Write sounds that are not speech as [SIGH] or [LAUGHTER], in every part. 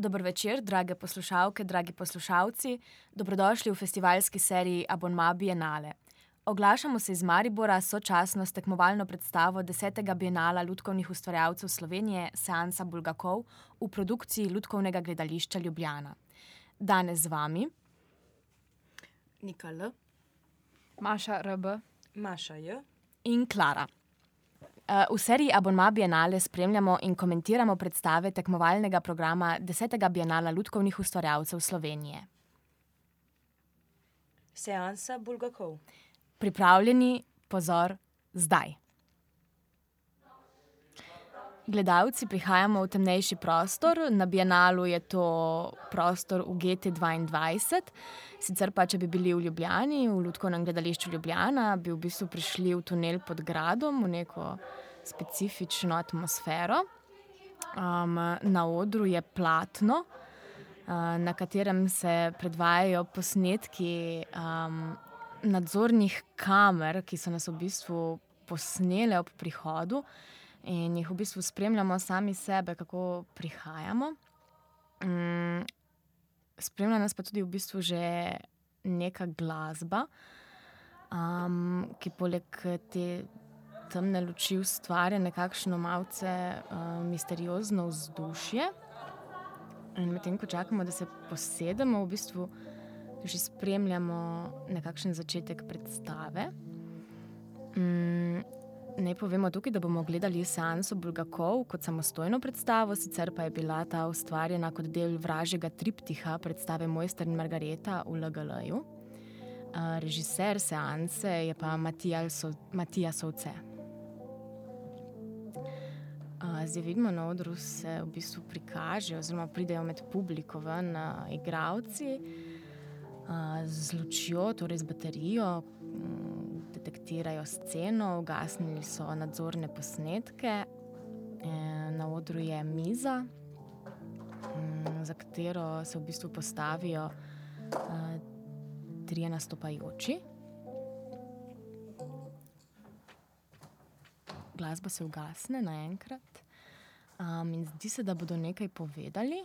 Dobro večer, drage poslušalke, dragi poslušalci. Dobrodošli v festivalski seriji Abonma Bienale. Oglašamo se iz Maribora sočasno s tekmovalno predstavo desetega Bienala lutkovnih ustvarjalcev Slovenije Seansa Bulgakov v produkciji Lutkovnega gledališča Ljubljana. Danes z vami Nika L, Maša RB. Maša J, in Klara. Eh, v seriji Abonma Bienale spremljamo in komentiramo predstave tekmovalnega programa desetega Bienala lutkovnih ustvarjalcev Slovenije. Seansa Bulgakov. Pripravljeni, pozor, zdaj. Gledalci prihajamo v temnejši prostor, na Bienalu je to prostor v GT dvaindvajset, sicer pa, če bi bili v Ljubljani, v Lutkovnem gledališču Ljubljana, bi v bistvu prišli v tunel pod gradom, v neko specifično atmosfero. na odru je platno, na katerem se predvajajo posnetki, nadzornih kamer, ki so nas v bistvu posnele ob prihodu in jih v bistvu spremljamo sami sebe, kako prihajamo. spremlja nas pa tudi v bistvu že neka glasba, ki poleg te temne luči ustvarja nekakšno malce, misteriozno vzdušje. In medtem ko čakamo, da se posedemo, v bistvu že spremljamo nekakšen začetek predstave. Naj povemo tukaj, da bomo gledali Seanso Bulgakov kot samostojno predstavo, sicer pa je bila ta ustvarjena kot del vražjega triptiha predstave Mojster in Margareta v LGL-ju. režiser seanse je pa Matija Sovce. zdaj vidimo, na odru se v bistvu prikažejo oziroma pridejo med publiko ven, igralci, z lučjo, torej z baterijo, detektirajo sceno, ugasnili so nadzorne posnetke. na odru je miza, za katero se v bistvu postavijo, trije nastopajoči. Glasba se ugasne naenkrat, in zdi se, da bodo nekaj povedali.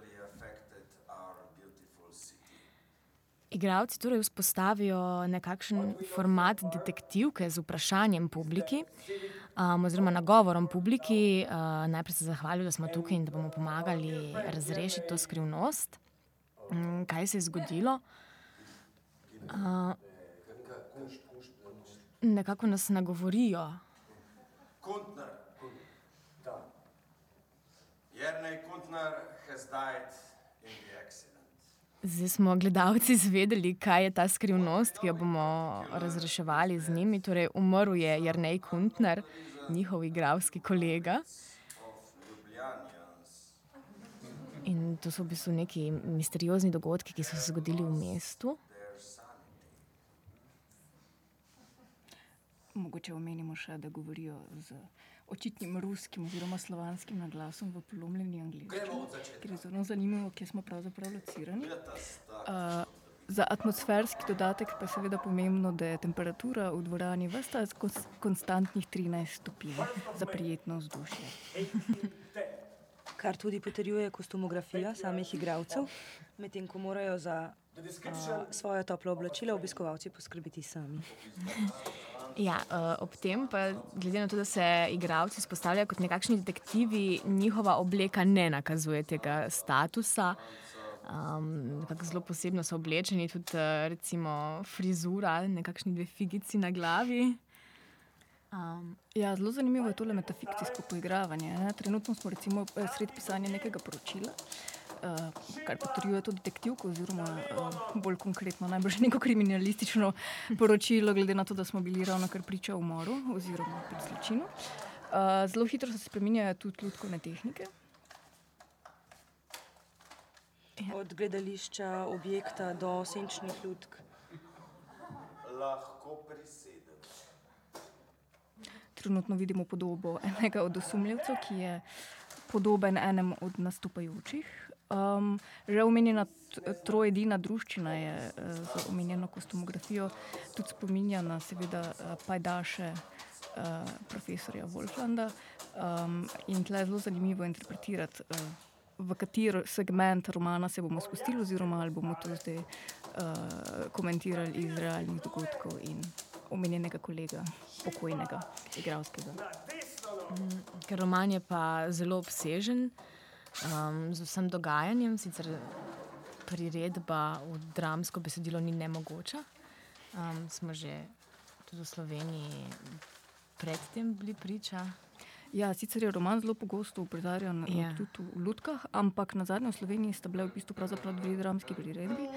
Igralci torej vzpostavijo nekakšen format detektivke z vprašanjem publiki, oziroma nagovorom publiki, najprej se zahvalijo, da smo tukaj in da bomo pomagali razrešiti to skrivnost. kaj se je zgodilo. nekako nas nagovorijo. Zdaj smo gledalci [LAUGHS] izvedeli, kaj je ta skrivnost, ki jo bomo razreševali z njimi, torej umrl je Jernej Kuntner, njihov igralski kolega. In to so v bistvu neki misteriozni dogodki, ki so se zgodili v mestu. Mogoče omenimo še, da govorijo z očitnim ruskim oziroma slovanskim naglasom v polomljeni angleščini, kar je zelo zanimivo, kje smo pravzaprav locirani. za atmosferski dodatek pa je seveda pomembno, da je temperatura v dvorani ves čas konstantnih trinajst stopinj za prijetno vzdušje. Kar tudi potrjuje kostumografija samih igralcev, medtem ko morajo za, svoja topla oblačila obiskovalci poskrbeti sami. Ja, ob tem pa, glede na to, da se igralci vzpostavljajo kot nekakšni detektivi, njihova obleka ne nakazuje tega statusa. nekako zelo posebno so oblečeni, tudi, recimo frizura, nekakšni dve figici na glavi. ja, zelo zanimivo je tole metafikcijsko poigravanje, ne, trenutno smo recimo sredi pisanja nekega poročila, kar potrjuje to detektivko oziroma, bolj konkretno najbrž neko kriminalistično [LAUGHS] poročilo, glede na to, da smo bili ravnokar priča umoru oziroma pač zločinu. zelo hitro se spreminjajo tudi lutkovne tehnike. od gledališča, objekta do senčnih ljudk. Lahko prisedem. Trenutno vidimo podobo enega od osumljivcev, ki je podoben enemu od nastopajočih. Um, že omenjena trojedina družščina je uh, za omenjeno kostumografijo tudi spominja na seveda uh, pajdaše uh, profesorja Wolflanda um, in tle je zelo zanimivo interpretirati, uh, v katero segment romana se bomo spustili oziroma ali bomo to zdaj uh, komentirali iz realnih dogodkov in omenjenega kolega, pokojnega, igralskega. Mm, ker roman je pa zelo obsežen um, z vsem dogajanjem, sicer priredba v dramsko besedilo ni nemogoča. Um, smo že tudi v Sloveniji predtem bili priča. Ja, sicer je roman zelo pogosto uprizarjan ja. tudi v Ludkah, ampak na zadnje v Sloveniji sta bile v bistvu dve dramski priredbi.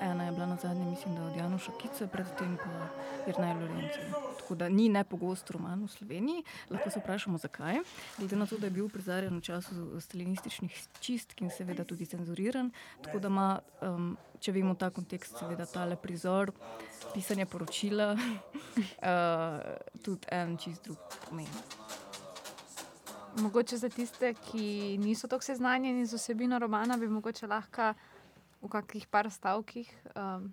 Ena je bila na zadnje, mislim, da od Jana Šakice, predtem pa Jrnaj Lorenci. Tako da ni nepogost roman v Sloveniji. Lahko se vprašamo, zakaj. Glede na to, da je bil prizarjen v času stalinističnih čistk in seveda tudi cenzuriran. Tako da ima, um, če vemo ta kontekst, seveda tale prizor, pisanje poročila, uh, [LAUGHS] tudi en čist drug pomen. Mogoče za tiste, ki niso tako seznanjeni z osebino romana, bi mogoče lahko v kakih par stavkih, um,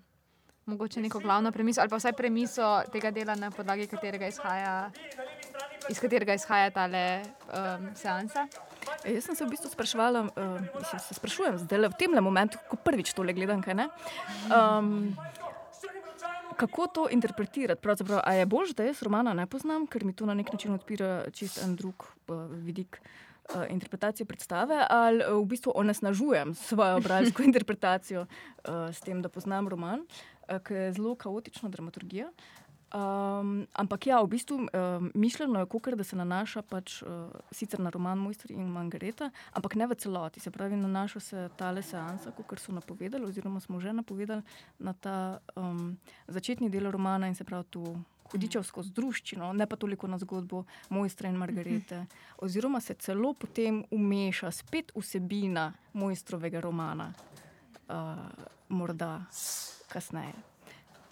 mogoče neko glavno premiso ali pa vsaj premiso tega dela, na podlagi katerega izhaja, iz katerega izhaja ta um, seansa. E, jaz sem se v bistvu sprašvala, uh, mislim, se sprašujem zdaj v tem momentu, ko prvič tole gledam. Um, kako to interpretirati? Pravzaprav, je bolj, da jaz romana ne poznam, ker mi to na nek način odpira čist en drug uh, vidik. Uh, interpretacije predstave, ali uh, v bistvu onesnažujem svojo bralsko [LAUGHS] interpretacijo uh, s tem, da poznam roman, uh, ki je zelo kaotična dramaturgija. Um, ampak ja, v bistvu um, mišljeno je, kukar, da se nanaša pač, uh, sicer na roman Mojster in Margareta, ampak ne v celoti. Se pravi, nanaša se ta le seansa, kot so napovedali, oziroma smo že napovedali na ta um, začetni del romana in se pravi tu hudičevsko združčino, ne pa toliko na zgodbo Mojstra in Margarete. Oziroma se celo potem umeša spet vsebina Mojstrovega romana, uh, morda kasneje.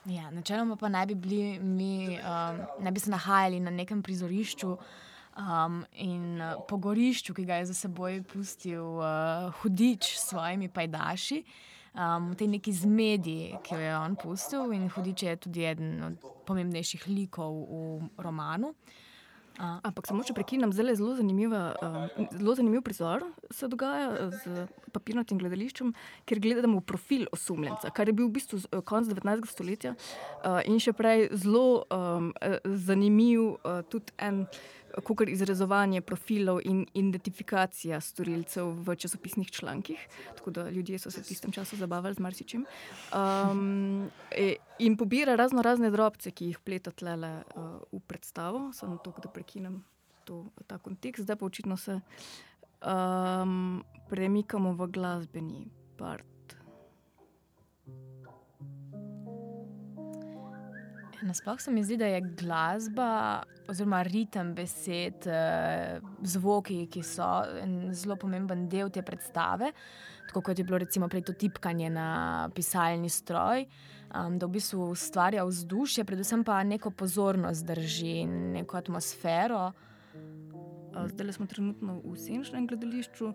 Ja, načeloma pa naj bi, bili mi, um, naj bi se nahajali na nekem prizorišču um, in uh, pogorišču, ki ga je za seboj pustil uh, hudič s svojimi pajdaši um, v tej neki zmedi, ki jo je on pustil. In hudič je tudi eden od pomembnejših likov v romanu. A. Ampak samo če prekinem, zelo, zelo, zelo zanimiv prizor se dogaja z papirnatim gledališčem, kjer gledamo profil osumljenca, kar je bil v bistvu konec 19. stoletja in še prej zelo um, zanimiv tudi en kukar izrezovanje profilov in identifikacija storilcev v časopisnih člankih. Tako da ljudje so se v tistem času zabavali z marsičem. Um, e, in pobira razno razne drobce, ki jih pleta tlele uh, v predstavo, samo to, da prekinem to, ta kontekst. Zdaj pa očitno se um, premikamo v glasbeni part. Nasploh se mi zdi, da je glasba oziroma ritem besed, eh, zvoki, ki so zelo pomemben del te predstave, tako kot je bilo recimo prej to tipkanje na pisalni stroj, um, da v bistvu ustvarja vzdušje, predvsem pa neko pozornost drži, neko atmosfero. Zdaj smo trenutno v senčnem gledališču.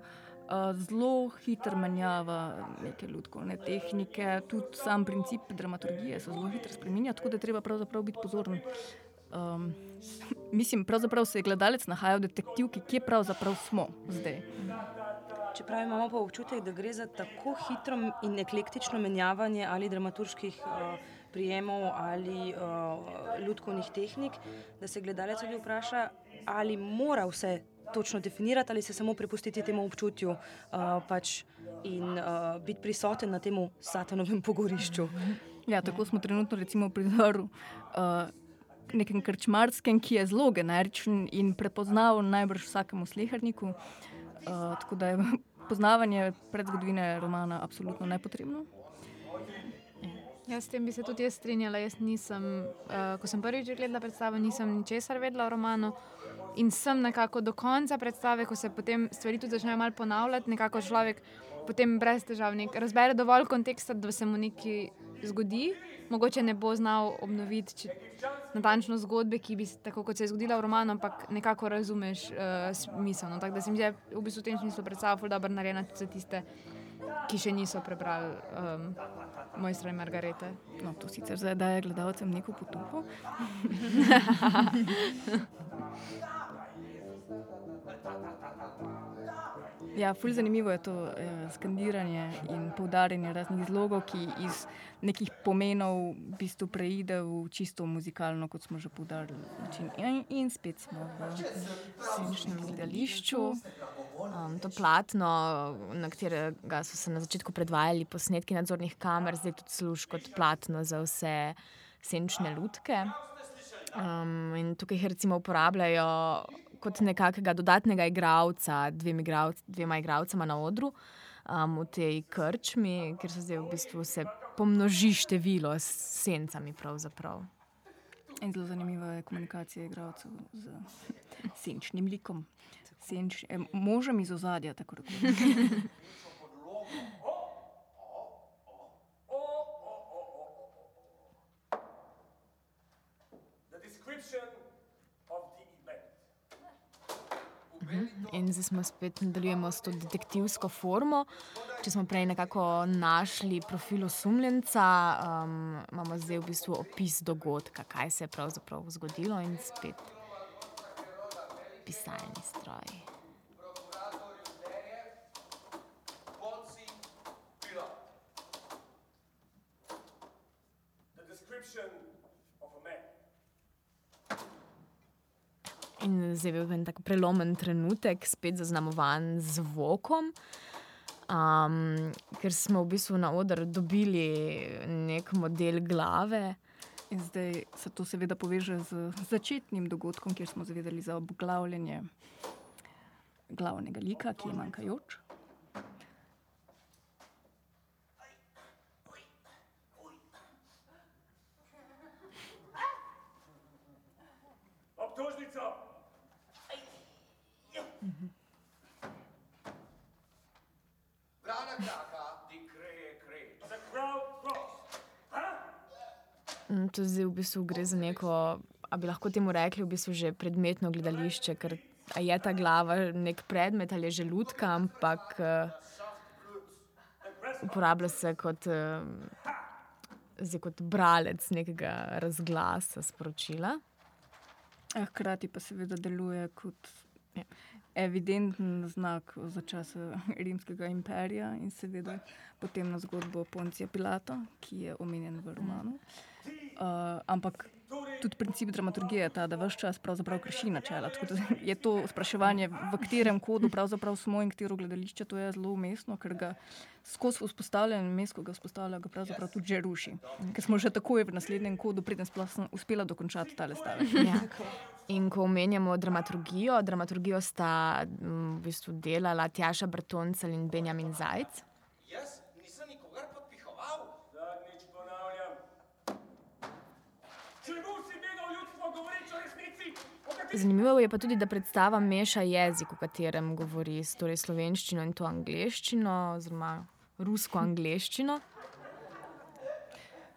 Zelo hitro menjava neke ljudske tehnike, tudi sam princip dramaturgije se zelo hitro spremenja, tako da treba pravzaprav biti pozoren um, [LAUGHS] mislim, pravzaprav se je gledalec nahajal v detektivki, kje pravzaprav smo zdaj. Čeprav imamo pa občutek, da gre za tako hitro in eklektično menjavanje ali dramaturških uh, prijemov ali uh, ljudkovnih tehnik, da se gledalec tudi vpraša, ali mora vse točno definirati ali se samo prepustiti temu občutju uh, pač in uh, biti prisoten na tem satanovem pogorišču. Ja, tako smo trenutno recimo pri prizoru. Uh, nekem krčmarskem, ki je zelo generičen in prepoznav najbrž vsakemu slehrniku. Uh, tako da je [LAUGHS] poznavanje predzgodovine romana absolutno nepotrebno. Ja, s tem bi se tudi jaz strinjala. Jaz nisem, uh, ko sem prvič gledala predstavo, nisem ničesar vedela o romanu. In sem nekako do konca predstave, ko se potem stvari tudi začnejo malo ponavljati, nekako človek potem brez težav razbere dovolj konteksta, da se mu nekaj zgodi. Mogoče ne bo znal obnoviti natančno zgodbe, ki bi se tako kot se je zgodila v romanu, ampak nekako razumeš uh, smisel. No? Tako da se mi zdi, v bistvu v tem smislu predstava ful dobro narejena za tiste, ki še niso prebrali um, Mojstra in Margarete. No, to sicer zdaj daje gledalcem neko potuho. [LAUGHS] [LAUGHS] Ja, fulj zanimivo je to eh, skandiranje in poudarjanje raznih zlogov, ki iz nekih pomenov v bistvu preide v čisto muzikalno, kot smo že poudarili. In, in spet smo v sceničnem gledališču. Um, to platno, na katerega so se na začetku predvajali posnetki nadzornih kamer, zdaj tudi služi kot platno za vse scenične lutke. Um, in tukaj jih recimo uporabljajo kot nekakega dodatnega igralca, dvema igralcema na odru um, v tej krčmi, ker se zdaj v bistvu se pomnoži število s sencami. Pravzaprav. In zelo zanimiva je komunikacija igralcev z senčnim likom, Senč, eh, možem iz ozadja. [LAUGHS] In zdaj smo spet nadaljujemo s to detektivsko formo. Če smo prej nekako našli profil osumljenca, um, imamo zdaj v bistvu opis dogodka, kaj se je pravzaprav zgodilo, in spet pisalni stroj. In zdaj je bil en tako prelomen trenutek, spet zaznamovan z zvokom, um, ker smo v bistvu na oder dobili nek model glave. In zdaj se to seveda poveže z začetnim dogodkom, kjer smo zavedali za obglavljanje glavnega lika, ki je manjkajoč. To zdaj v bistvu gre za neko, a bi lahko temu rekli, v bistvu že predmetno gledališče, ker je ta glava nek predmet ali je že ljudka, ampak uh, uporablja se kot, uh, zdaj, kot bralec nekega razglasa sporočila. Eh, hkrati pa seveda deluje kot ja, evidenten znak za čas rimskega imperija in seveda potem na zgodbo Poncija Pilata, ki je omenjen v romanu. Mm. Uh, ampak tudi princip dramaturgije je ta, da vse čas krši načela. [LAUGHS] Je to spraševanje, v katerem kodu smo in katero gledališče, to je zelo umestno, ker ga skozi vzpostavljanje in mesto, ko ga vzpostavlja, ga pravzaprav tudi že ruši. Ker smo že takoj v naslednjem kodu, preden sem uspela dokončati ta stavek. [LAUGHS] Ja. In ko omenjamo dramaturgijo, dramaturgijo sta v bistvu delala Tjaša Brtoncelj in Benjamin Zajc. Zanimivo je pa tudi, da predstava meša jezik, v katerem govori torej slovenščino in to angliščino, oziroma rusko angliščino.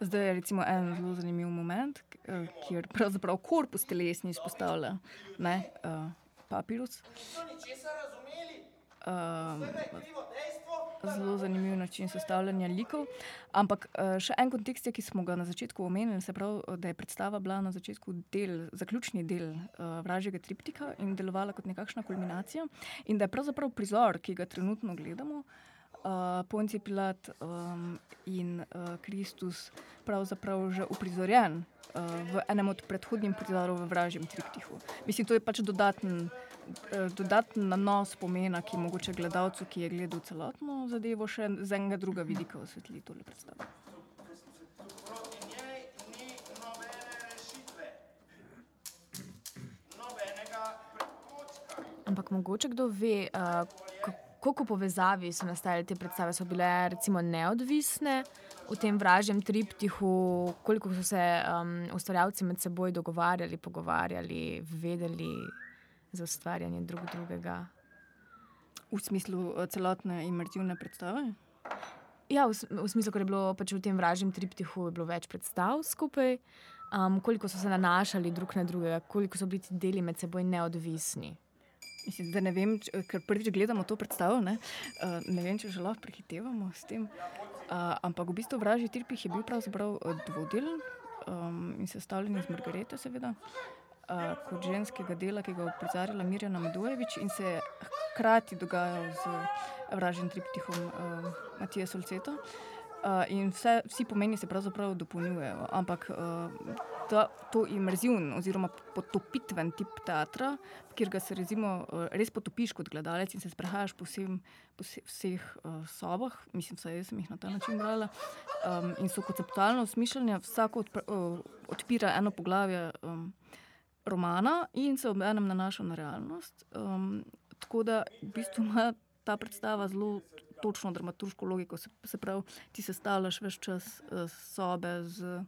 Zdaj je recimo en zelo zanimiv moment, eh, kjer pravzaprav korpus telesni izpostavlja ne, uh, papirus. Uh, zelo zanimiv način sestavljanja likov. Ampak eh, še en kontekst, je, ki smo ga na začetku omenili, se pravi, da je predstava bila na začetku del, zaključni del uh, vražjega triptika in delovala kot nekakšna kulminacija. In da je pravzaprav prizor, ki ga trenutno gledamo, uh, Ponci Pilat um, in uh, Kristus, pravzaprav že uprizorjen uh, v enem od predhodnih prizorov v vražjem triptiku. Mislim, to je pač dodaten. Eh, dodaten nanos pomena, ki mogoče gledalcu, ki je gledal celotno zadevo, še z enega druga vidika osvetli tole predstavo. Ampak mogoče kdo ve, uh, koliko povezavi so nastajale te predstave, so bile recimo neodvisne v tem vražjem triptihu, koliko so se um, ustvarjalci med seboj dogovarjali, pogovarjali, vedeli za ustvarjanje drug drugega. V smislu uh, celotne imerzivne predstave? Ja, v, v smislu, ker je bilo pač v tem vražjem triptihu več predstav skupaj, um, koliko so se nanašali drug na drugega, koliko so bili ti deli med seboj neodvisni. Mislim, da ne vem, če, ker prvič gledamo to predstavo. Ne, uh, ne vem, če že lahko prehitevamo s tem. Uh, ampak v bistvu vražji tripih je bil pravzaprav dvodelen um, in sestavljen iz Margarete, seveda, uh, kot ženskega dela, ki ga je uprizarjala Mirjana Medojevič in se je hkrati dogajal z vražjim triptihom uh, Matija Solceta. Uh, in vse, vsi pomeni se pravzaprav dopolnjujejo. Ampak uh, ta, to imerzivno, oziroma potopitven tip teatra, kjer ga se rezimo, uh, res potopiš kot gledalec in se sprehajaš po, vsem, po vse, vseh uh, sobah, mislim, da sem jih na ta način brala, um, in so konceptualno smišljene, vsako odpr, uh, odpira eno poglavje um, romana in se ob enem nanaša na realnost. Um, tako da v bistvu ima ta predstava zelo točno dramaturško logiko. Se, se pravi, ti se stavljaš več čas uh, sobe z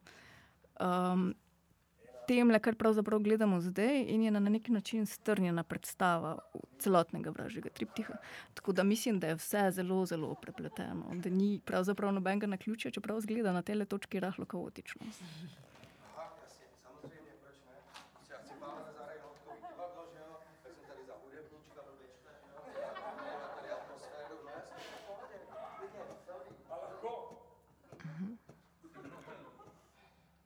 um, tem, kar pravzaprav gledamo zdaj, in je na neki način strnjena predstava celotnega vražjega triptiha. Tako da mislim, da je vse zelo, zelo prepleteno, da ni pravzaprav nobenega na ključe, čeprav zgleda na tej točki rahlo kaotično.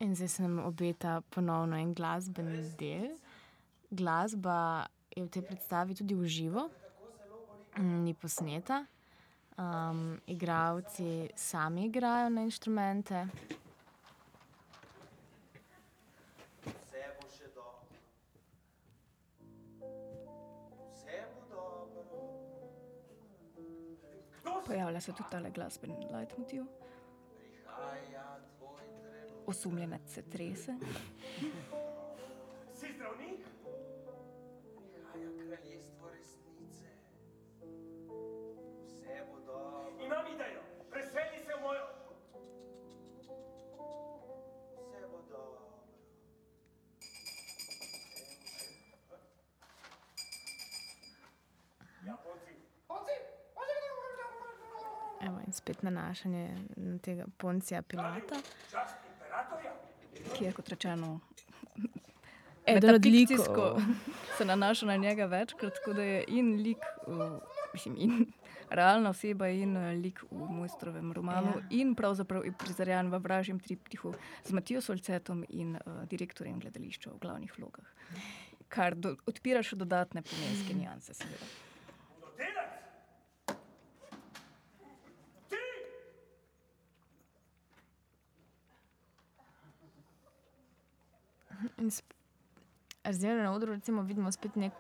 In zdaj se nam obeta ponovno en glasbeni del. Glasba je v tej predstavi tudi v živo, ni posneta. Um, igravci sami igrajo na inštrumente. Pojavlja se tudi ta glasbeni leitmotiv osumljenec se trese. Si zdravnik? Prihaja kraljestvo resnice. Vse bo dobro. Imam idejo, preseli se v mojo. Vse bo dobro. Ja, Evo, in spet nanašanje na tega Poncija Pilata. Časti ki je kot rečeno. Metafiziko [LAUGHS] se nanaša na njega večkrat, tako da je in lik, uh, mislim, in realna oseba, in uh, lik v mojstrovem romanu, ja. in pravzaprav je prizorjen v vražjem triptihu z Matijo Solcetom in uh, direktorjem gledališča v glavnih vlogah. Kar do, odpira še dodatne pomenske [CLEARS THROAT] nianse, seveda. Zdaj na odru recimo, vidimo spet nek,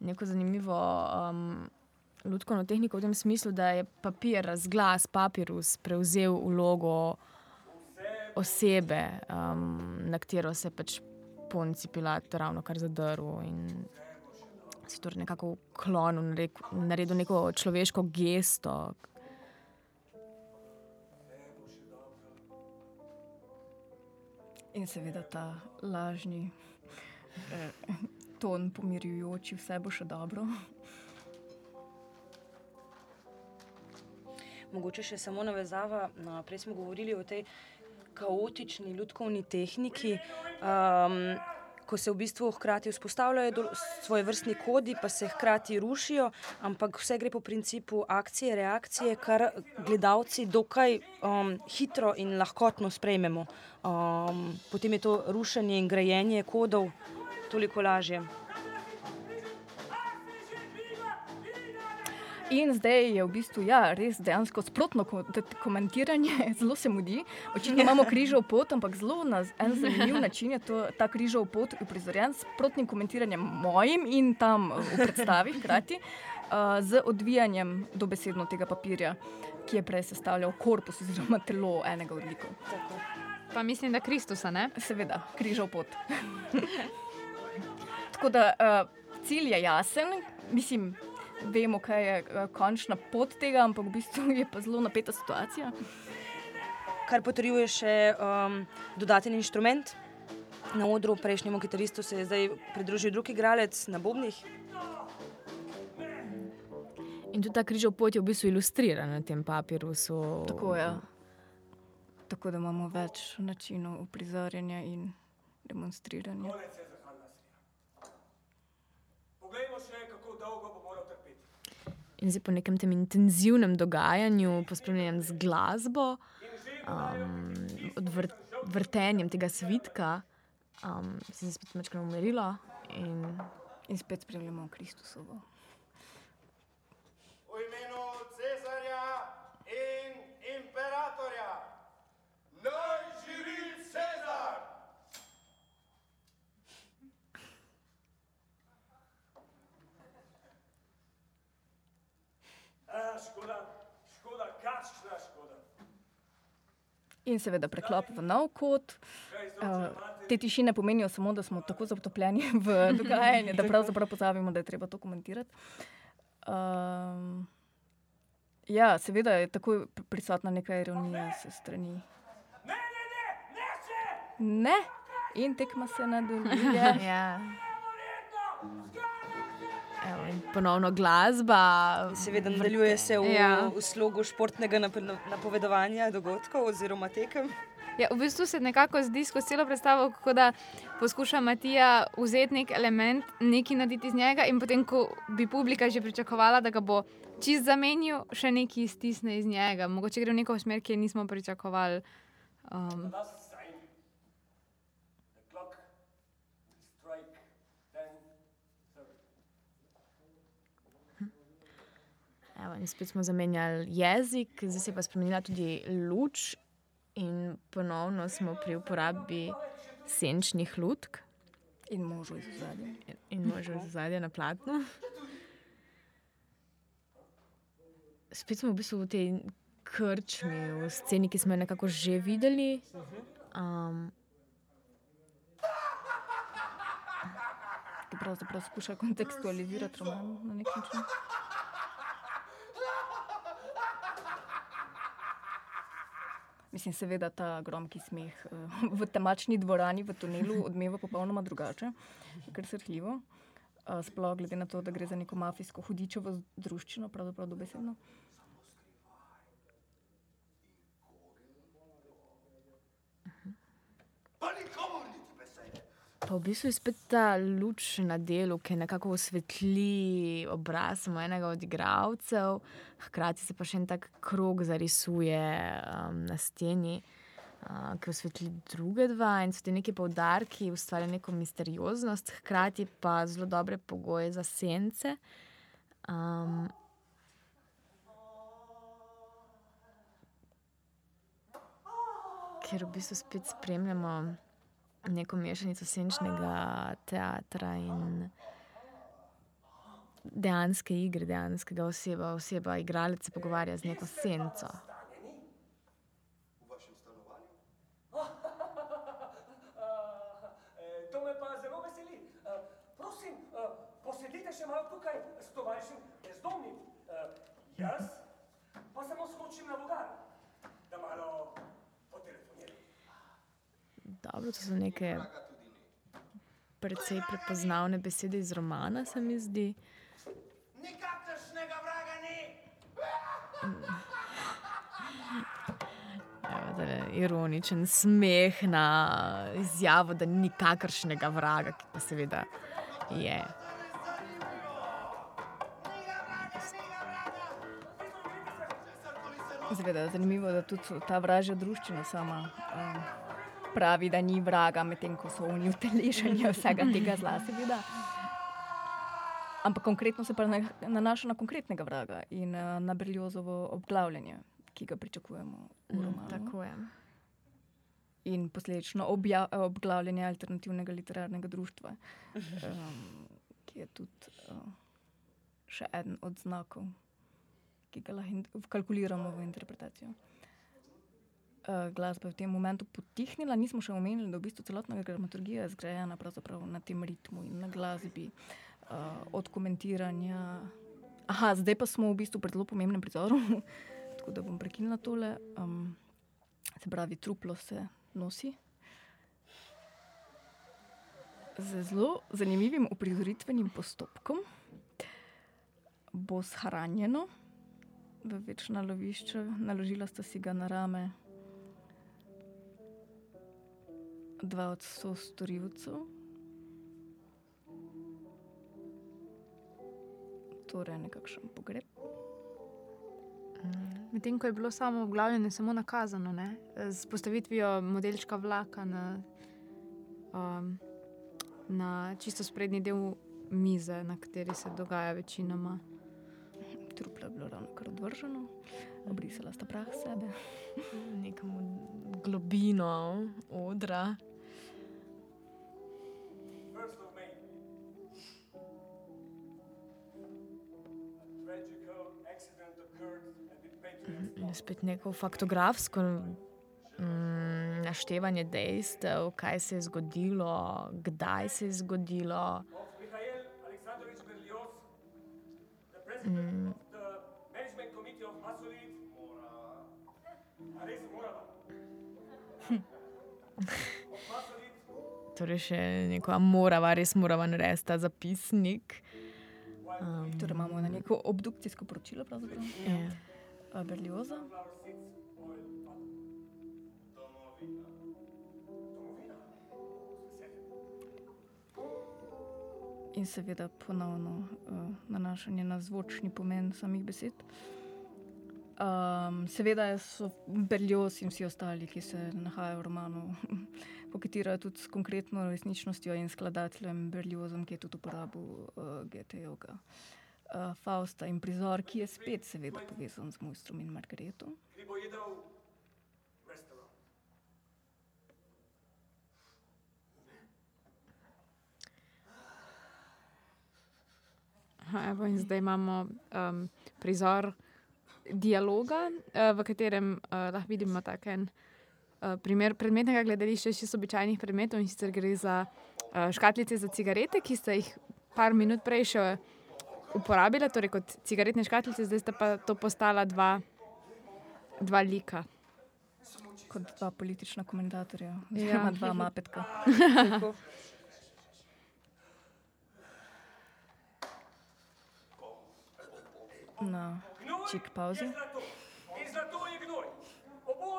neko zanimivo um, ljudsko tehniko v tem smislu, da je papir, razglas, papirus prevzel vlogo osebe, um, na katero se pač ponci pilat ravno kar zadrl in si torej nekako vklonil, naredil neko človeško gesto. In seveda ta lažni ton, pomirjujoči, vse bo še dobro. Mogoče še samo navezava, no, prej smo govorili o tej kaotični ljudkovni tehniki. Um, Ko se v bistvu hkrati vzpostavljajo svoje vrstni kodi, pa se hkrati rušijo, ampak vse gre po principu akcije, reakcije, kar gledalci dokaj um, hitro in lahkotno sprejmemo. Um, potem je to rušenje in grajenje kodov toliko lažje. In zdaj je v bistvu ja, res dejansko sprotno komentiranje, [LAUGHS] zelo se mudi. Očitno imamo križov pot, ampak zelo na en zanimiv način je to, ta križov pot uprizorjen s sprotnim komentiranjem mojim in tam v predstavi, hkrati uh, z odvijanjem dobesedno tega papirja, ki je prej sestavljal korpus oziroma telo enega od likov. Pa mislim, da Kristusa, ne? Seveda, križov pot. [LAUGHS] Tako da uh, cilj je jasen, mislim, vemo, kaj je uh, končna pot tega, ampak v bistvu je pa zelo napeta situacija. Kar potrjuje še um, dodaten inštrument, na odru, prejšnjemu kitaristu se je zdaj pridružil drugi igralec na Bobnih. In tudi ta križov pot je v bistvu ilustriran na tem papirusu. Tako je. Tako da imamo več načinov uprizarjanja in demonstriranja. In zdaj po nekem tem intenzivnem dogajanju, pospremljenem z glasbo, um, odvr vrtenjem tega svitka, um, se je spet nekaj umirilo. In... in spet spremljamo Kristusovo. In seveda preklop v nov kot. Uh, te tišine pomenijo samo, da smo tako zatopljeni v [LAUGHS] dogajanje, da pravzaprav pozabimo, da je treba to komentirati. Um, ja, seveda je tako prisotna neka ironija s strani. Ne, in tekma se nadaljuje. [LAUGHS] Ja. Evo, ponovno glasba. Seveda nadaljuje se v, Ja. v slogu športnega napo- napovedovanja dogodkov oziroma tekem. Ja, v bistvu se nekako zdi skozi celo predstavo, kot da poskuša Matija vzeti nek element, nekaj narediti iz njega, in potem, ko bi publika že pričakovala, da ga bo čist zamenil, še nekaj iztisne iz njega. Mogoče gre v neko smer, ki je nismo pričakovali. Um, Evo, in spet smo zamenjali jezik, zdaj se je pa spremenila tudi luč, in ponovno smo pri uporabi senčnih lutk In možo iz zadnje. in- in možno zadje na platnu. Spet smo v bistvu v tej krčmi, v sceni, ki smo jo nekako že videli. Um, Ki pravzaprav skuša kontekstualizirati roman na nek način. Mislim, seveda ta gromki smeh eh, [LAUGHS] v temačni dvorani, v tunelu, odmeva popolnoma drugače, kar srhljivo. Eh, Sploh glede na to, da gre za neko mafijsko hudičevo druščino, pravzaprav dobesedno. Pa nikomor niti besede. Pa v bistvu je spet ta luč na delu, ki nekako osvetli obraz samo enega od igralcev, hkrati se pa še en tak krog zarisuje um, na steni. Uh, ki osvetli druge dva, in so ti neki poudarki, ustvarja neko misterioznost, hkrati pa zelo dobre pogoje za sence. Um, ker v bistvu spet spremljamo neko mešanico senčnega teatra in dejanske igre, dejanskega oseba. Oseba, igralec se pogovarja z neko senco. Vašem [LAUGHS] stanovanju? Eh, To me pa zelo veseli. Eh, Prosim, eh, posedite še malo tukaj s tovarišem bezdomnim. Eh, Jaz pa samo skočim na vogal, da malo potelefoniram. Dobro, to so neke precej prepoznavne besede iz romana, se mi zdi. Nikakršnega vraga ni! [LAUGHS] Evo, tale ironičen smeh na izjavo, da ni nikakršnega vraga, ki pa seveda je. Seveda, zanimivo je, da tudi ta vražja druščina sama um, pravi, da ni vraga, medtem ko so oni utelešenje vsega tega zla, seveda. Ampak konkretno se pa na- nanaša na konkretnega vraga in uh, na Berliozovo obglavljanje, ki ga pričakujemo v romanu. Tako je. in posledično obja, obglavljanje alternativnega literarnega društva, um, ki je tudi uh, še eden od znakov, ki ga lahko vkalkuliramo v interpretacijo. Uh, glasba je v tem momentu potihnila, nismo še omenili, da v bistvu celotna dramaturgija je zgrajena na tem ritmu in na glasbi, uh, od komentiranja. Aha, zdaj pa smo v bistvu pred zelo pomembnim prizorom, [LAUGHS] tako da bom prekinila tole. Um, se pravi, truplo se nosi. z zelo zanimivim uprizoritvenim postopkom bo shranjeno v večna lovišča. Naložila sta si ga na rame dva od sostorilcev. Torej, nekakšen pogreb. Medtem ko je bilo samo obglavljanje samo nakazano, ne? z postavitvijo modelčka vlaka na, um, na čisto sprednji del mize, na kateri se dogaja večinoma. Truplo je bilo ravno kar odvrženo, obrisala sta prah s sebe. Nekam v globino odra. Spet neko faktografsko mm, naštevanje dejstev, kaj se je zgodilo, kdaj se je zgodilo. of Masolit. [LAUGHS] Torej, še neko morava, res morava narediti ta zapisnik. Um, Torej, imamo na neko obdukcijsko poročilo, ja. eh, Berlioza. In seveda ponovno uh, nanašanje na zvočni pomen samih besed. Um, seveda so Berlioz in vsi ostali, ki se nahajajo v romanu, [LAUGHS] koketirajo tudi s konkretno resničnostjo in skladateljem Berliozom, ki je tudi uporabil uh, GT-jevga. Uh, Fausta in prizor, ki je spet seveda povezan z mojstrom in Margareto. Evo, in zdaj imamo um, prizor dialoga, uh, v katerem uh, lahko vidimo tak en uh, primer predmetnega gledališča iz čisto običajnih predmetov in sicer gre za uh, škatlice za cigarete, ki ste jih par minut prej še uporabili, torej kot cigaretne škatlice, zdaj sta pa to postala dva, dva lika. Kot dva politična komentatorja, Ja. oziroma dva mapetka. Na čik pauzi, Je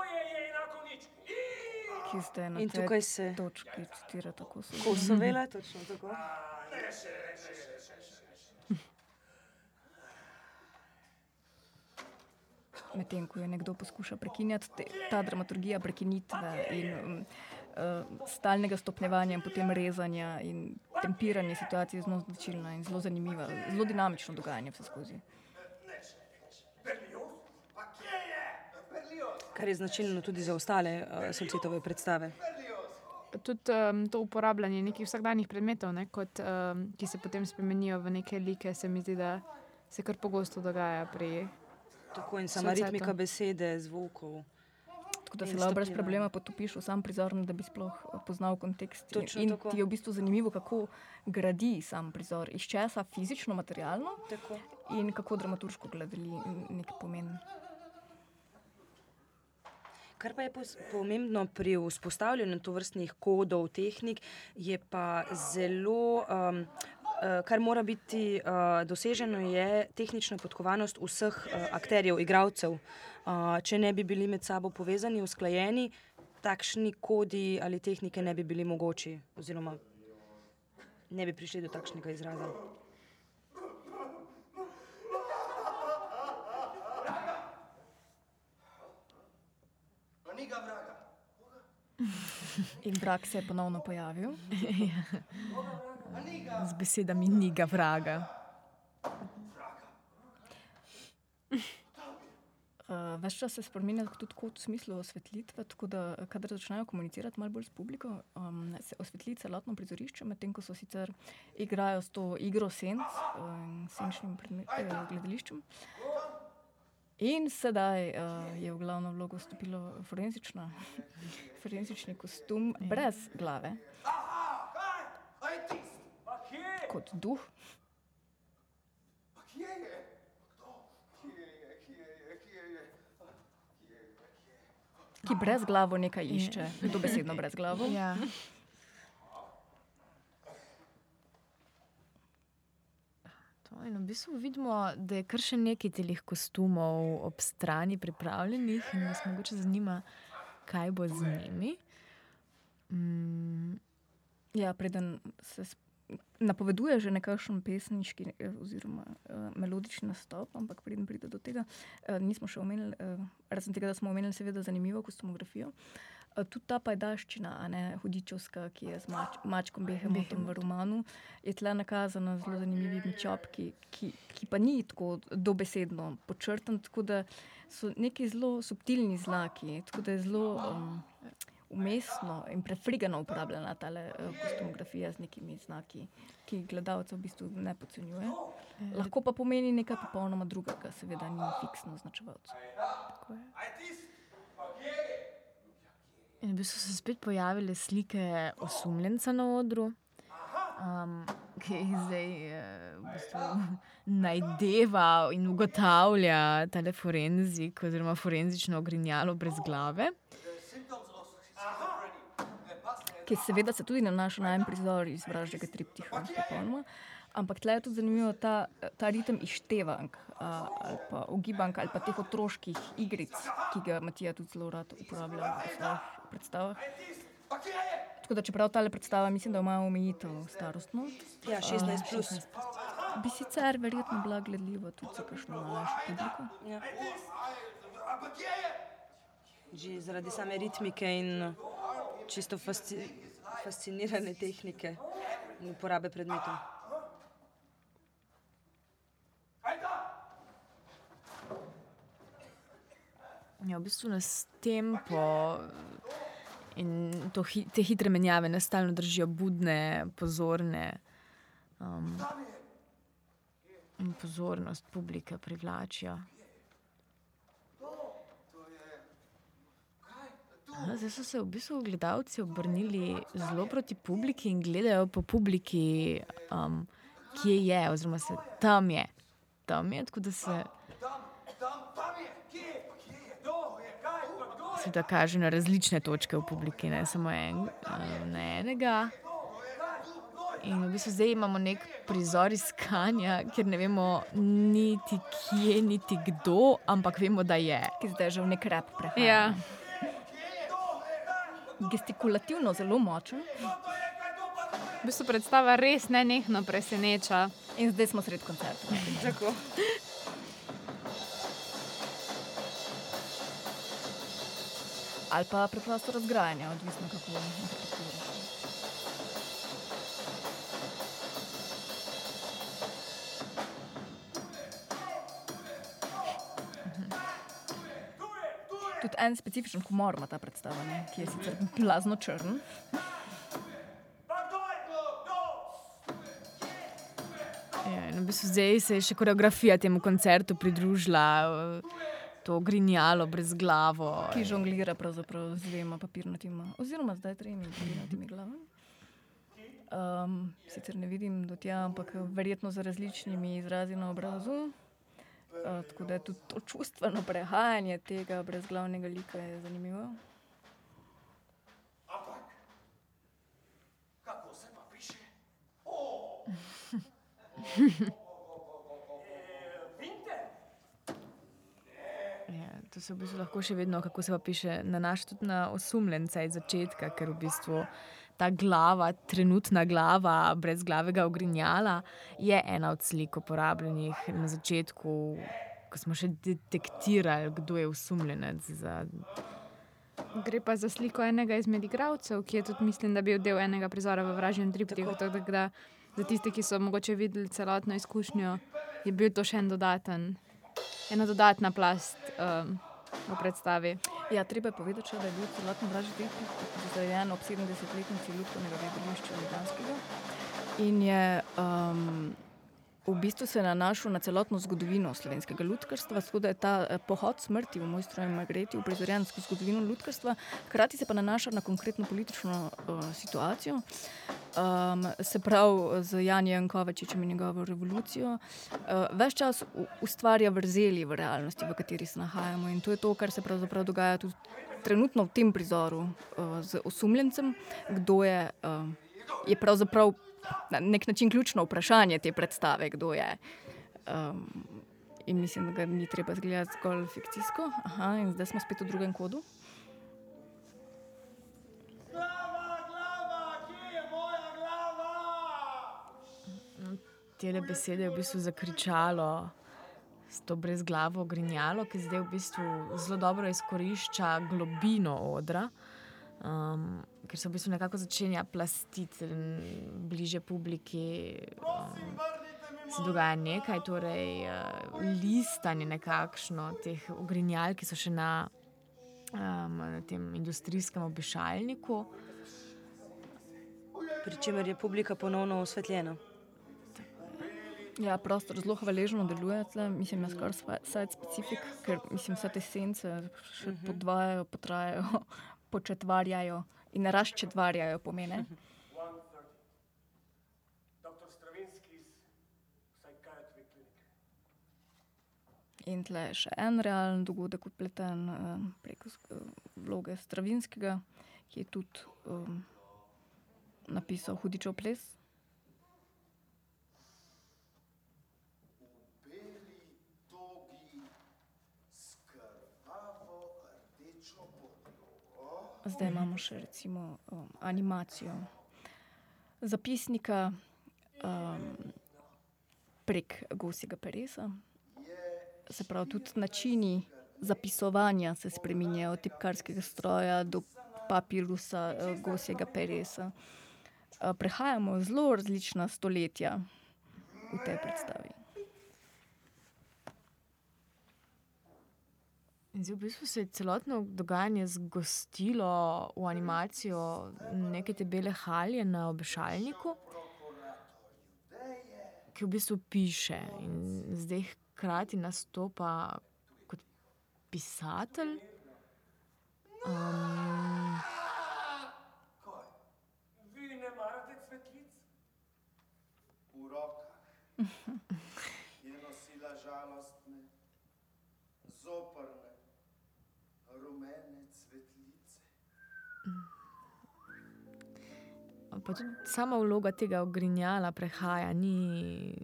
je je ki zdaj na In tej tukaj se točki citira tako. so- Kosovela, točno tako. Medtem ko je nekdo poskušal prekinjati te, ta dramaturgija prekinitve in um, uh, stalnega stopnjevanja, in potem rezanja in tempiranja situacije je zelo značilna in zelo zanimiva, zelo dinamično dogajanje vse skozi. Kar je značilno tudi za ostale uh, solcitove predstave. Tudi um, to uporabljanje nekih vsakdanjih predmetov, ne, kot, um, ki se potem spremenijo v neke like, se mi zdi, da se kar pogosto dogaja pri Tako in sama Solceto. ritmika besede, zvokov. Tako da se lahko brez problema potopiš v sam prizor, da bi sploh uh, poznal kontekst. Točno in tako. ti je v bistvu zanimivo, kako gradi sam prizor, iz česa fizično, materialno Tako. in kako dramaturško gledali nek pomen. Kar pa je pomembno pri vzpostavljanju tovrstnih kodov, tehnik, je pa zelo, um, kar mora biti uh, doseženo, je tehnična podkovanost vseh uh, akterjev, igralcev. Uh, če ne bi bili med sabo povezani, usklajeni, takšni kodi ali tehnike ne bi bili mogoči, oziroma ne bi prišli do takšnega izraza. Ma ni ga vraga. In vrak se je ponovno pojavil. [LAUGHS] z besedami niga vraga. Uh, [LAUGHS] Ves čas se spremenja tudi kot v smislu osvetlitve, tako da eh, kadar začnejo komunicirati malo bolj s publiko, um, se osvetli celotno prizorišče, medtem ko so sicer igrajo s to igro senc uh, senčnim predme- eh, gledališčem. In sedaj uh, je v glavno vlogo vstopilo forenzična, [LAUGHS] forenzični kostum brez glave, Aha, kaj? Kot duh, ki brez glavo nekaj išče, dobesedno brez glavo. Ja. In v bistvu vidimo, da je kar še nekaj teh kostumov ob strani pripravljenih, in nas mogoče zanima, kaj bo z njimi. Mm, Ja, preden se napoveduje že nekakšen pesniški eh, oziroma uh, melodični nastop, ampak preden pride do tega, uh, nismo še omenili, uh, razen tega, da smo omenili seveda zanimivo kostumografijo. Uh, tudi ta pajdaščina, ne hudičevska, ki je z mač, mačkom Behemotom v romanu, je tle nakazana z zelo zanimivimi čopki, ki, ki pa ni tako dobesedno počrtan, tako da so neki zelo subtilni znaki, tako da je zelo um, umestno in prefrigano uporabljena ta kostumografija z nekimi znaki, ki gledalcev v bistvu ne podcenjuje. Lahko pa pomeni nekaj popolnoma drugega, seveda ni fiksno označevalcev. In v bistvu so se spet pojavile slike osumljenca na odru, um, ki jih zdaj eh, v bistvu najdeva in ugotavlja tale forenzik oziroma forenzično ogrinjalo brez glave. Ki seveda se tudi nanaša na en prizor iz vražnega triptiha, popolnoma. Ampak tle je tudi zanimivo ta, ta ritem izštevank ali pa ogibank ali pa teh otroških igric, ki ga Matija tudi zelo rad uporablja v svojih predstavah. Tako da čeprav ta predstava mislim, da ima omejitev starostno, Ja, 16 plus. bi sicer verjetno bila gledljiva tudi za kakšno mlajšo publiko. Ja. Že zaradi same ritmike in uh, čisto fasci fascinirane tehnike in uporabe predmetov. Ja, v bistvu nas tempo in to, hi- te hitre menjave nas stalno držijo budne, pozorne. Um, in pozornost publike privlačijo. Zdaj so se v bistvu gledalci obrnili zelo proti publiki in gledajo po publiki, um, kje je, oziroma se tam je. Tam je, tako da se seveda kaže na različne točke v publiki, ne samo en, eh, na enega. In v bistvu zdaj imamo nek prizor iskanja, kjer ne vemo niti kje, niti kdo, ampak vemo, da je. Ki zdaj že v nek rep prehaja. Ja. Gestikulativno zelo močen. V bistvu predstava res nenehno preseneča. In zdaj smo sred koncerta. Tako. Ali pa preprosto razgrajanje, odvisno kako interpretiraš. Tudi en specifičen humor ima ta predstava, ne? ki je sicer blazno črn. Ja, in v bistvu zdaj se je še koreografija temu koncertu pridružila, eh, to grinjalo brez glavo. ki žonglira pravzaprav z dvema papirnatima, oziroma zdaj tremi papirnatimi glavami. Um, sicer ne vidim do tja, ampak verjetno z različnimi izrazi na obrazu. Uh, tako da je tudi to čustveno prehajanje tega brezglavnega lika je zanimivo. Kako se pa piše? Ja, [LAUGHS] to se v bistvu lahko še vedno, kako se pa piše, nanaša tudi na osumljenca iz začetka, ker v bistvu ta glava, trenutna glava brezglavega ogrinjala, je ena od slik uporabljenih na začetku, ko smo še detektirali, kdo je osumljenec. Za... Gre pa za sliko enega izmed igralcev, ki je tudi, mislim, da bil del enega prizora v Vražnem da za tiste, ki so mogoče videli celotno izkušnjo, je bil to še en dodaten, ena dodatna plast um, v predstavi. Ja, treba je povedati, da je bil celoten vražji triptih zgrajen ob 70-letnici Ljubkega gledališča Ljubljanskega. In je um, v bistvu se nanašal na celotno zgodovino slovenskega lutkarstva, tako da je ta eh, pohod smrti v Mojstru in Magreti uprizorjen skozi zgodovino lutkarstva, hkrati se pa nanaša na konkretno politično uh, situacijo. Um, se pravi, z Janijem Kovačičem in njegovo revolucijo, uh, več čas ustvarja vrzeli v realnosti, v kateri se nahajamo. In to je to, kar se pravzaprav dogaja tudi trenutno v tem prizoru uh, z osumljencem, kdo je, uh, je pravzaprav na nek način ključno vprašanje te predstave, kdo je. Um, in mislim, da ga ni treba zgledati zgolj fikcijsko. Aha, in zdaj smo spet v drugem kodu. Te besede je v bistvu zakričalo s to brezglavo grinjalo, ki zdaj v bistvu zelo dobro izkorišča globino odra, um, ker se v bistvu nekako začenja plastiti bliže publiki. Um, se dogaja nekaj, torej uh, listanje nekakšno teh ugrinjal, ki so še na, um, na tem industrijskem obešalniku. Pričemer je publika ponovno osvetljena. Ja, prostor zelo hvaležno deluje, tle. mislim, da je skoraj svet specifik, ker mislim, vse te sence še uh -huh. podvajajo, potrajajo, [LAUGHS] početvarjajo in razčetvarjajo pomene. In tle je še en realen dogodek, upleten um, preko vloge Stravinskega, ki je tudi um, napisal Hudičev ples. Zdaj imamo še recimo um, animacijo zapisnika um, prek Gosjega Peresa. Se pravi, tudi načini zapisovanja se spremenjajo, od tipkarskega stroja do papirusa uh, Gosjega Peresa. Uh, prehajamo zelo različna stoletja v tej predstavi. In zdaj v bistvu se je celotno dogajanje zgostilo v animacijo neke te bele halje na obešalniku, ki v bistvu piše in zdaj hkrati nastopa kot pisatelj. Um, [LAUGHS] pa tudi sama vloga tega ogrinjala prehaja, ni,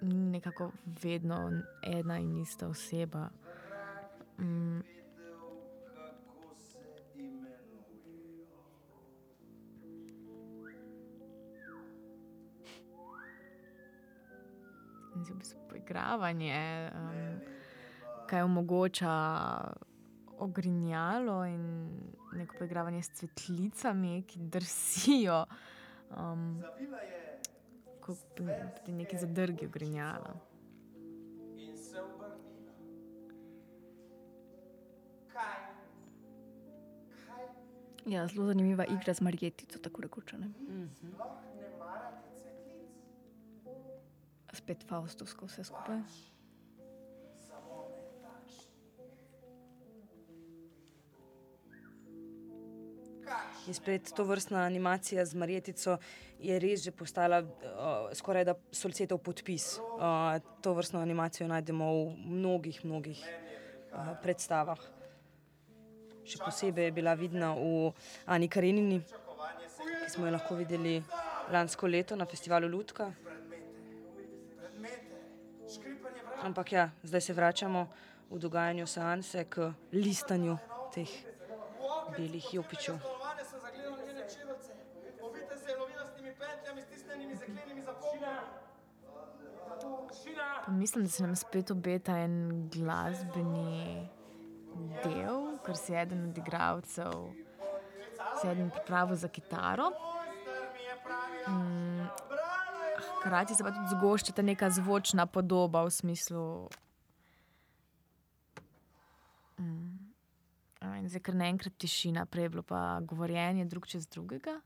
ni nekako vedno ena in ista oseba. Mm, in v bistvu poigravanje, um, kaj omogoča ogrinjalo in neko poigravanje s cvetlicami, ki drsijo. Um, Zavila je kot pri neki zadrgi ogrinjala. in se obrnila. Kaj? Kaj? Ja, zelo zanimiva igra z Marjetico, tako rekoč. marate cvetlic? Spet Faustovsko vse skupaj. In spet to vrstna animacija z Marjetico je res že postala uh, skoraj da solcetov podpis. Uh, to vrstno animacijo najdemo v mnogih, mnogih uh, predstavah. Še posebej je bila vidna v Ani Karenini, ki smo jo lahko videli lansko leto na festivalu Lutka. Ampak ja, zdaj se vračamo v dogajanju seanse k listanju teh belih jopičev. Pa mislim, da se nam spet obeta en glasbeni del, ker je eden od igralcev, se je eden pripravil za kitaro. Mm, hkrati se pa tudi zgošča ta neka zvočna podoba v smislu. Mm. zdaj kar naenkrat tišina, prej je bilo pa govorjenje drug čez drugega.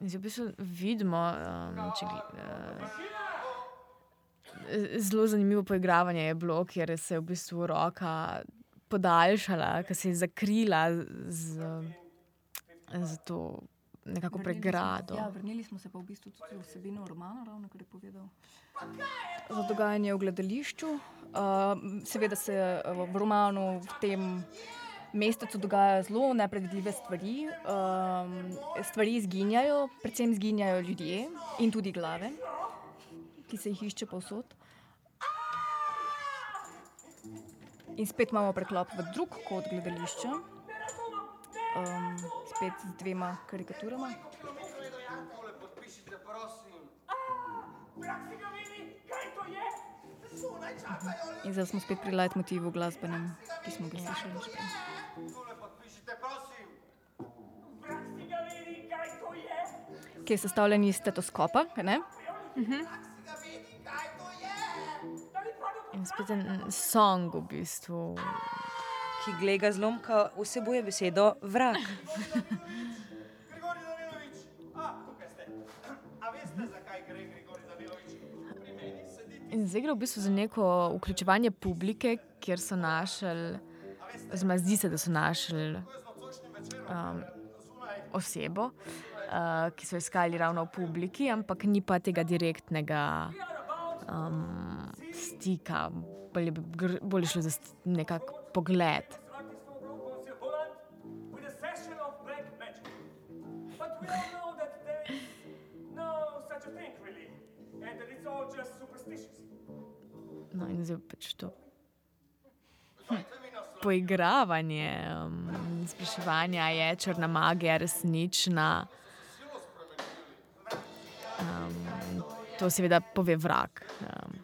In v bistvu vidimo, um, če, uh, zelo zanimivo poigravanje je bilo, ker se je v bistvu roka podaljšala, ker se je zakrila z, z to nekako Vrnili smo- pregrado. Ja, vrnili smo se pa v bistvu tudi v vsebino romana, ravno kar je povedal. Za dogajanje v gledališču. Uh, seveda se uh, v romanu v tem mesecu dogajajo zelo nepredvidljive stvari. Um, stvari izginjajo, predvsem izginjajo ljudje in tudi glave, ki se jih išče povsod. In spet imamo preklop v drug kot gledališča, um, spet z dvema karikaturama. Tole podpišite, prosim. Brak si ga In zdaj smo spet pri leitmotivu glasbenem, ki smo ga slišali že prej. Ki je sestavljen iz stetoskopa, ne? Kaj to je. In spet en song v bistvu. Ki gleda zlomka, vsebuje besedo vrak. [LAUGHS] In zdaj gre v bistvu za neko vključevanje publike, kjer so našli, oziroma zdi se, da so našli um, osebo, uh, ki so iskali ravno v publiki, ampak ni pa tega direktnega um, stika, bolje bi bolj šlo za st- nekak pogled. In zdaj pač to. Poigravanje, um, spraševanje, a je črna magija resnična. Um, to seveda pove vrak. Um,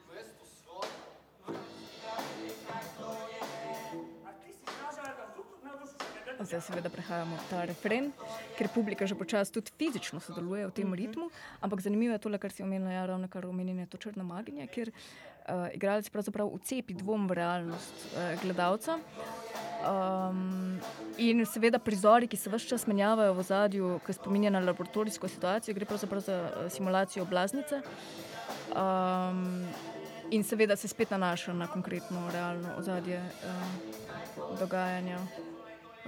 Zdaj seveda prehajamo v ta refren, ker publika že počasi tudi fizično sodeluje v tem ritmu. Ampak zanimivo je to, kar si omenila, ja, ravno kar omenjene to črno maginje, ker uh, igralec pravzaprav vcepi dvom v realnost uh, gledalca. Um, in seveda prizori, ki se vse čas menjavajo v zadju, ki spominja na laboratorijsko situacijo, gre pravzaprav za uh, simulacijo blaznice. Um, in seveda se spet nanaša na konkretno realno ozadje uh, dogajanja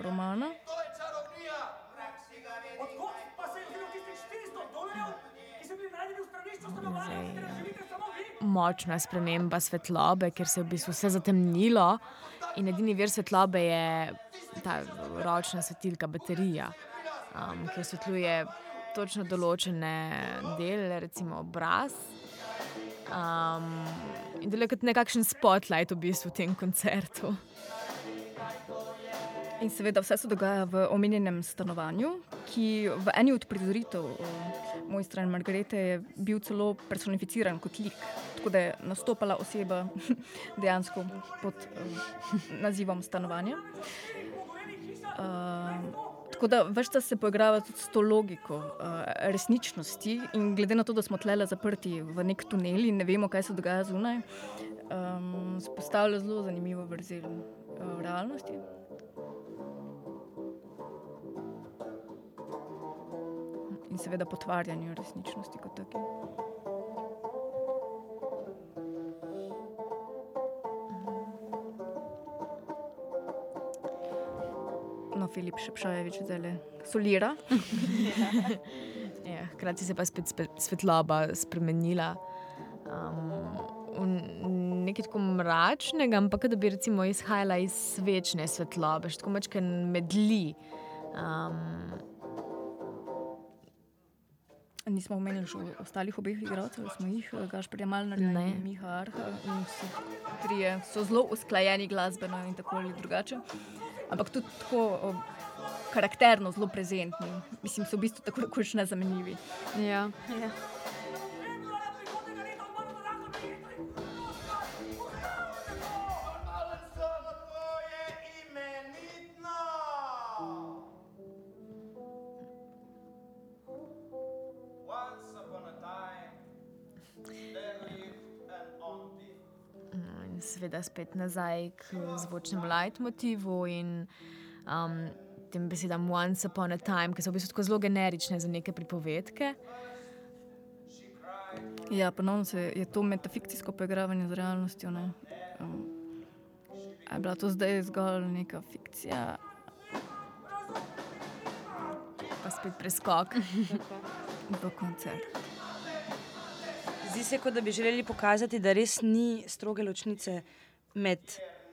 romana. To je čarovnija. Brak si ga vidi. Od kod pa se je vzelo tistih 400 dolarjev, ki so bili najdeni v stranišču stanovanja, močna sprememba svetlobe, ker se je v bistvu vse zatemnilo, in edini vir svetlobe je ta ročna svetilka, baterija, um, ki osvetljuje točno določene dele, recimo obraz. Um, in deluje kot nekakšen spotlight v bistvu v tem koncertu. In seveda vse se dogaja v omenjenem stanovanju, ki v eni od prizoritev mojstra in Margarete je bil celo personificiran kot lik. Tako da je nastopala oseba [LAUGHS] dejansko pod uh, nazivom stanovanja. Uh, tako da več časa se poigrava tudi s to logiko uh, resničnosti, in glede na to, da smo tlele zaprti v nek tunel in ne vemo, kaj se dogaja zunaj, um, spostavlja zelo zanimivo vrzel uh, realnosti. in seveda potvarjanju resničnosti kot take. No, Filip Šepšajevič zdaj solira. [LAUGHS] Ja, hkrati se je pa spet spe- svetloba spremenila. Um, nekaj tako mračnega, ampak da bi recimo izhajala iz svečne svetlobe, še tako mačke medli. Um, Nismo omenili še ostalih obeh igralcev, smo jih, Gašpor Jamalnar in Ne. Miha Arha. In vsi trije so zelo usklajeni glasbeno in tako ali drugače. Ampak tudi tako karakterno zelo prezentni. Mislim, so v bistvu tako rekoč nezamenljivi. Ja. Samo seveda spet nazaj k zvočnemu leitmotivu in um, tem besedam once upon a time, ki so v bistvu tako zelo generične za neke pripovedke. Ja, ponovno se je to metafikcijsko poigravanje z realnostjo. Ne? Um, a je bila to zdaj zgolj neka fikcija? pa spet preskok. [LAUGHS] v koncert. Zdi se, kot da bi želeli pokazati, da res ni stroge ločnice med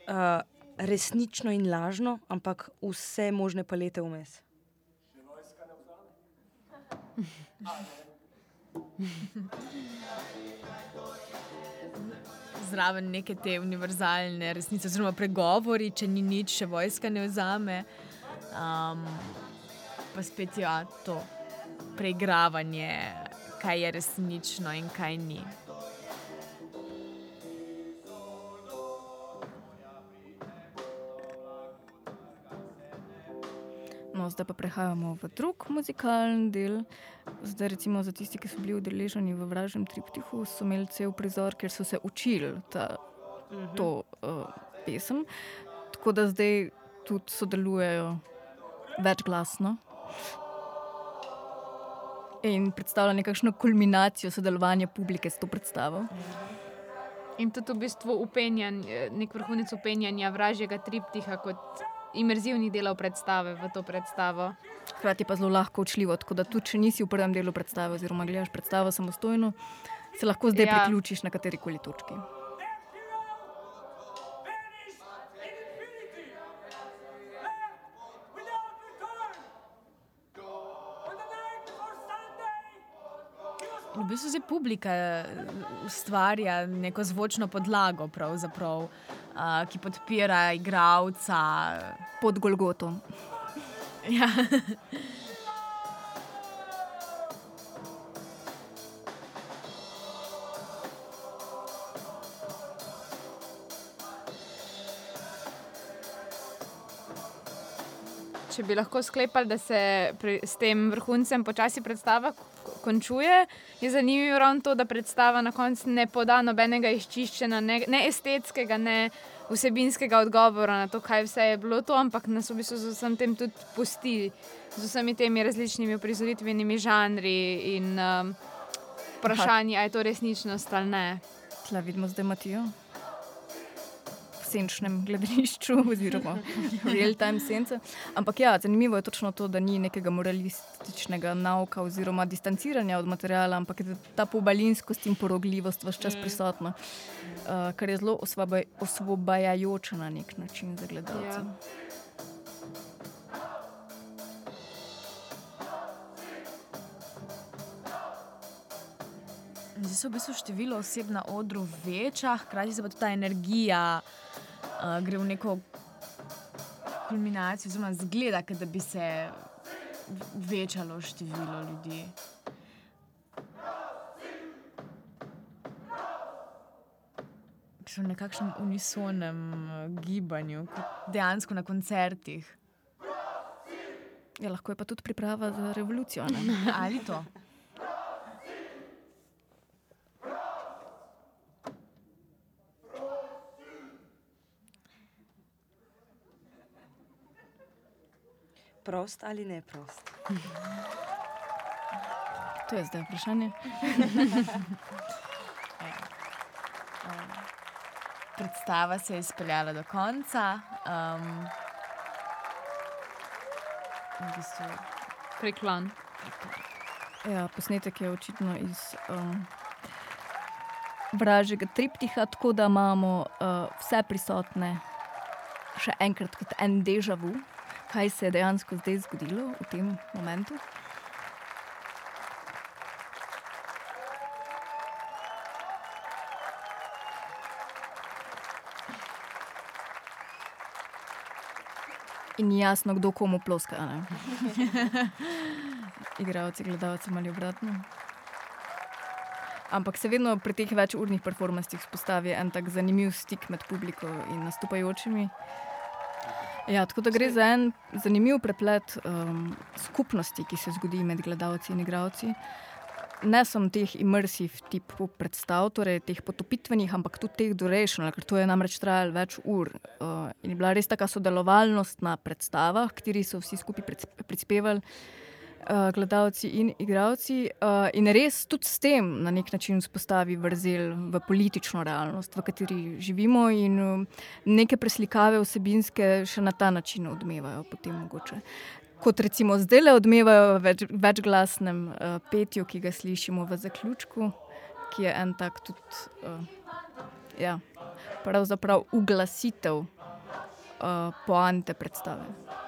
uh, resnično in lažno, ampak vse možne palete vmes. Zraven neke te univerzalne resnice, oziroma pregovori, če ni nič, še vojska ne vzame. Um, pa spet je ja, to preigravanje, kaj je resnično in kaj ni. No, zdaj pa prehajamo v drug muzikalni del. Zdaj, recimo, za tisti, ki so bili udeleženi v Vražnem triptihu, so imeli cel prizor, kjer so se učili ta, to uh, pesem. Tako da zdaj tudi sodelujejo večglasno in predstavlja nekakšno kulminacijo sodelovanja publike s to predstavo. In tudi v bistvu upenjanje, nek vrhunec upenjanja vražjega triptiha kot imerzivnih delov predstave v to predstavo. Hkrati pa zelo lahko učljivo, tako da tudi če nisi v prvem delu predstave, oziroma gledaš predstavo samostojno, se lahko zdaj Ja. ja. priključiš na kateri koli točki. V bistvu se publika eh, ustvarja neko zvočno podlago, pravzaprav, uh, ki podpira igralca. Pod Golgoto. Ja. Če bi lahko sklepali, da se pri, s tem vrhuncem počasi predstava končuje, je zanimivo ravno to, da predstava na koncu ne poda nobenega izčiščenja, ne, ne estetskega, ne vsebinskega odgovora na to, kaj vse je bilo to, ampak nas v bistvu z vsem tem tudi pusti, z vsemi temi različnimi prizoritvenimi žanri in um, vprašanji, ali je to resničnost ali ne. Tla vidimo zdaj Matijo. Senčnem gledališču, [LAUGHS] oziroma real-time sence. Ampak ja, zanimivo je točno to, da ni nekega moralističnega nauka oziroma distanciranja od materiala, ampak je ta pobalinskost in porogljivost vse čas prisotna, uh, kar je zelo osvobaj, osvobajajoče na nek način za gledalce. Ja. Zdaj se v bistvu število oseb na odru veča, hkrati se pa tudi ta energija uh, gre v neko kulminacijo, oziroma zgleda, da bi se večalo število ljudi. V nekakšnem unisonem gibanju, kot dejansko na koncertih. Ja, lahko je pa tudi priprava za revolucijo. Ne? Ali to? Prost ali ne prost? To je zdaj vprašanje. [LAUGHS] Predstava se je izpeljala do konca. Um, v bistvu, Priklon. Ja, posnetek je očitno iz um, vražjega triptiha, tako da imamo uh, vse prisotne še enkrat kot en deja vu, kaj se je dejansko zdaj zgodilo v tem momentu. In jasno, kdo komu ploska. [LAUGHS] Igravci, gledalci ali obratno. Ampak se vedno pri teh večurnih performancih spostavi en tak zanimiv stik med publiko in nastopajočimi. Ja, tako da gre za en zanimiv preplet um, skupnosti, ki se zgodi med gledalci in igravci. Ne samo teh imersiv tip predstav, torej teh potopitvenih, ampak tudi teh durational, ker to je namreč trajalo več ur. Uh, in bila res taka sodelovalnost na predstavah, kateri so vsi skupaj prispevali. Uh, gledalci in igravci, uh, in res tudi s tem na nek način vzpostavi vrzel v politično realnost, v kateri živimo, in um, neke preslikave vsebinske še na ta način odmevajo. Kot recimo zdaj le odmevajo v več, večglasnem uh, petju, ki ga slišimo v zaključku, ki je en tak tudi, uh, ja, pravzaprav uglasitev uh, poante predstave.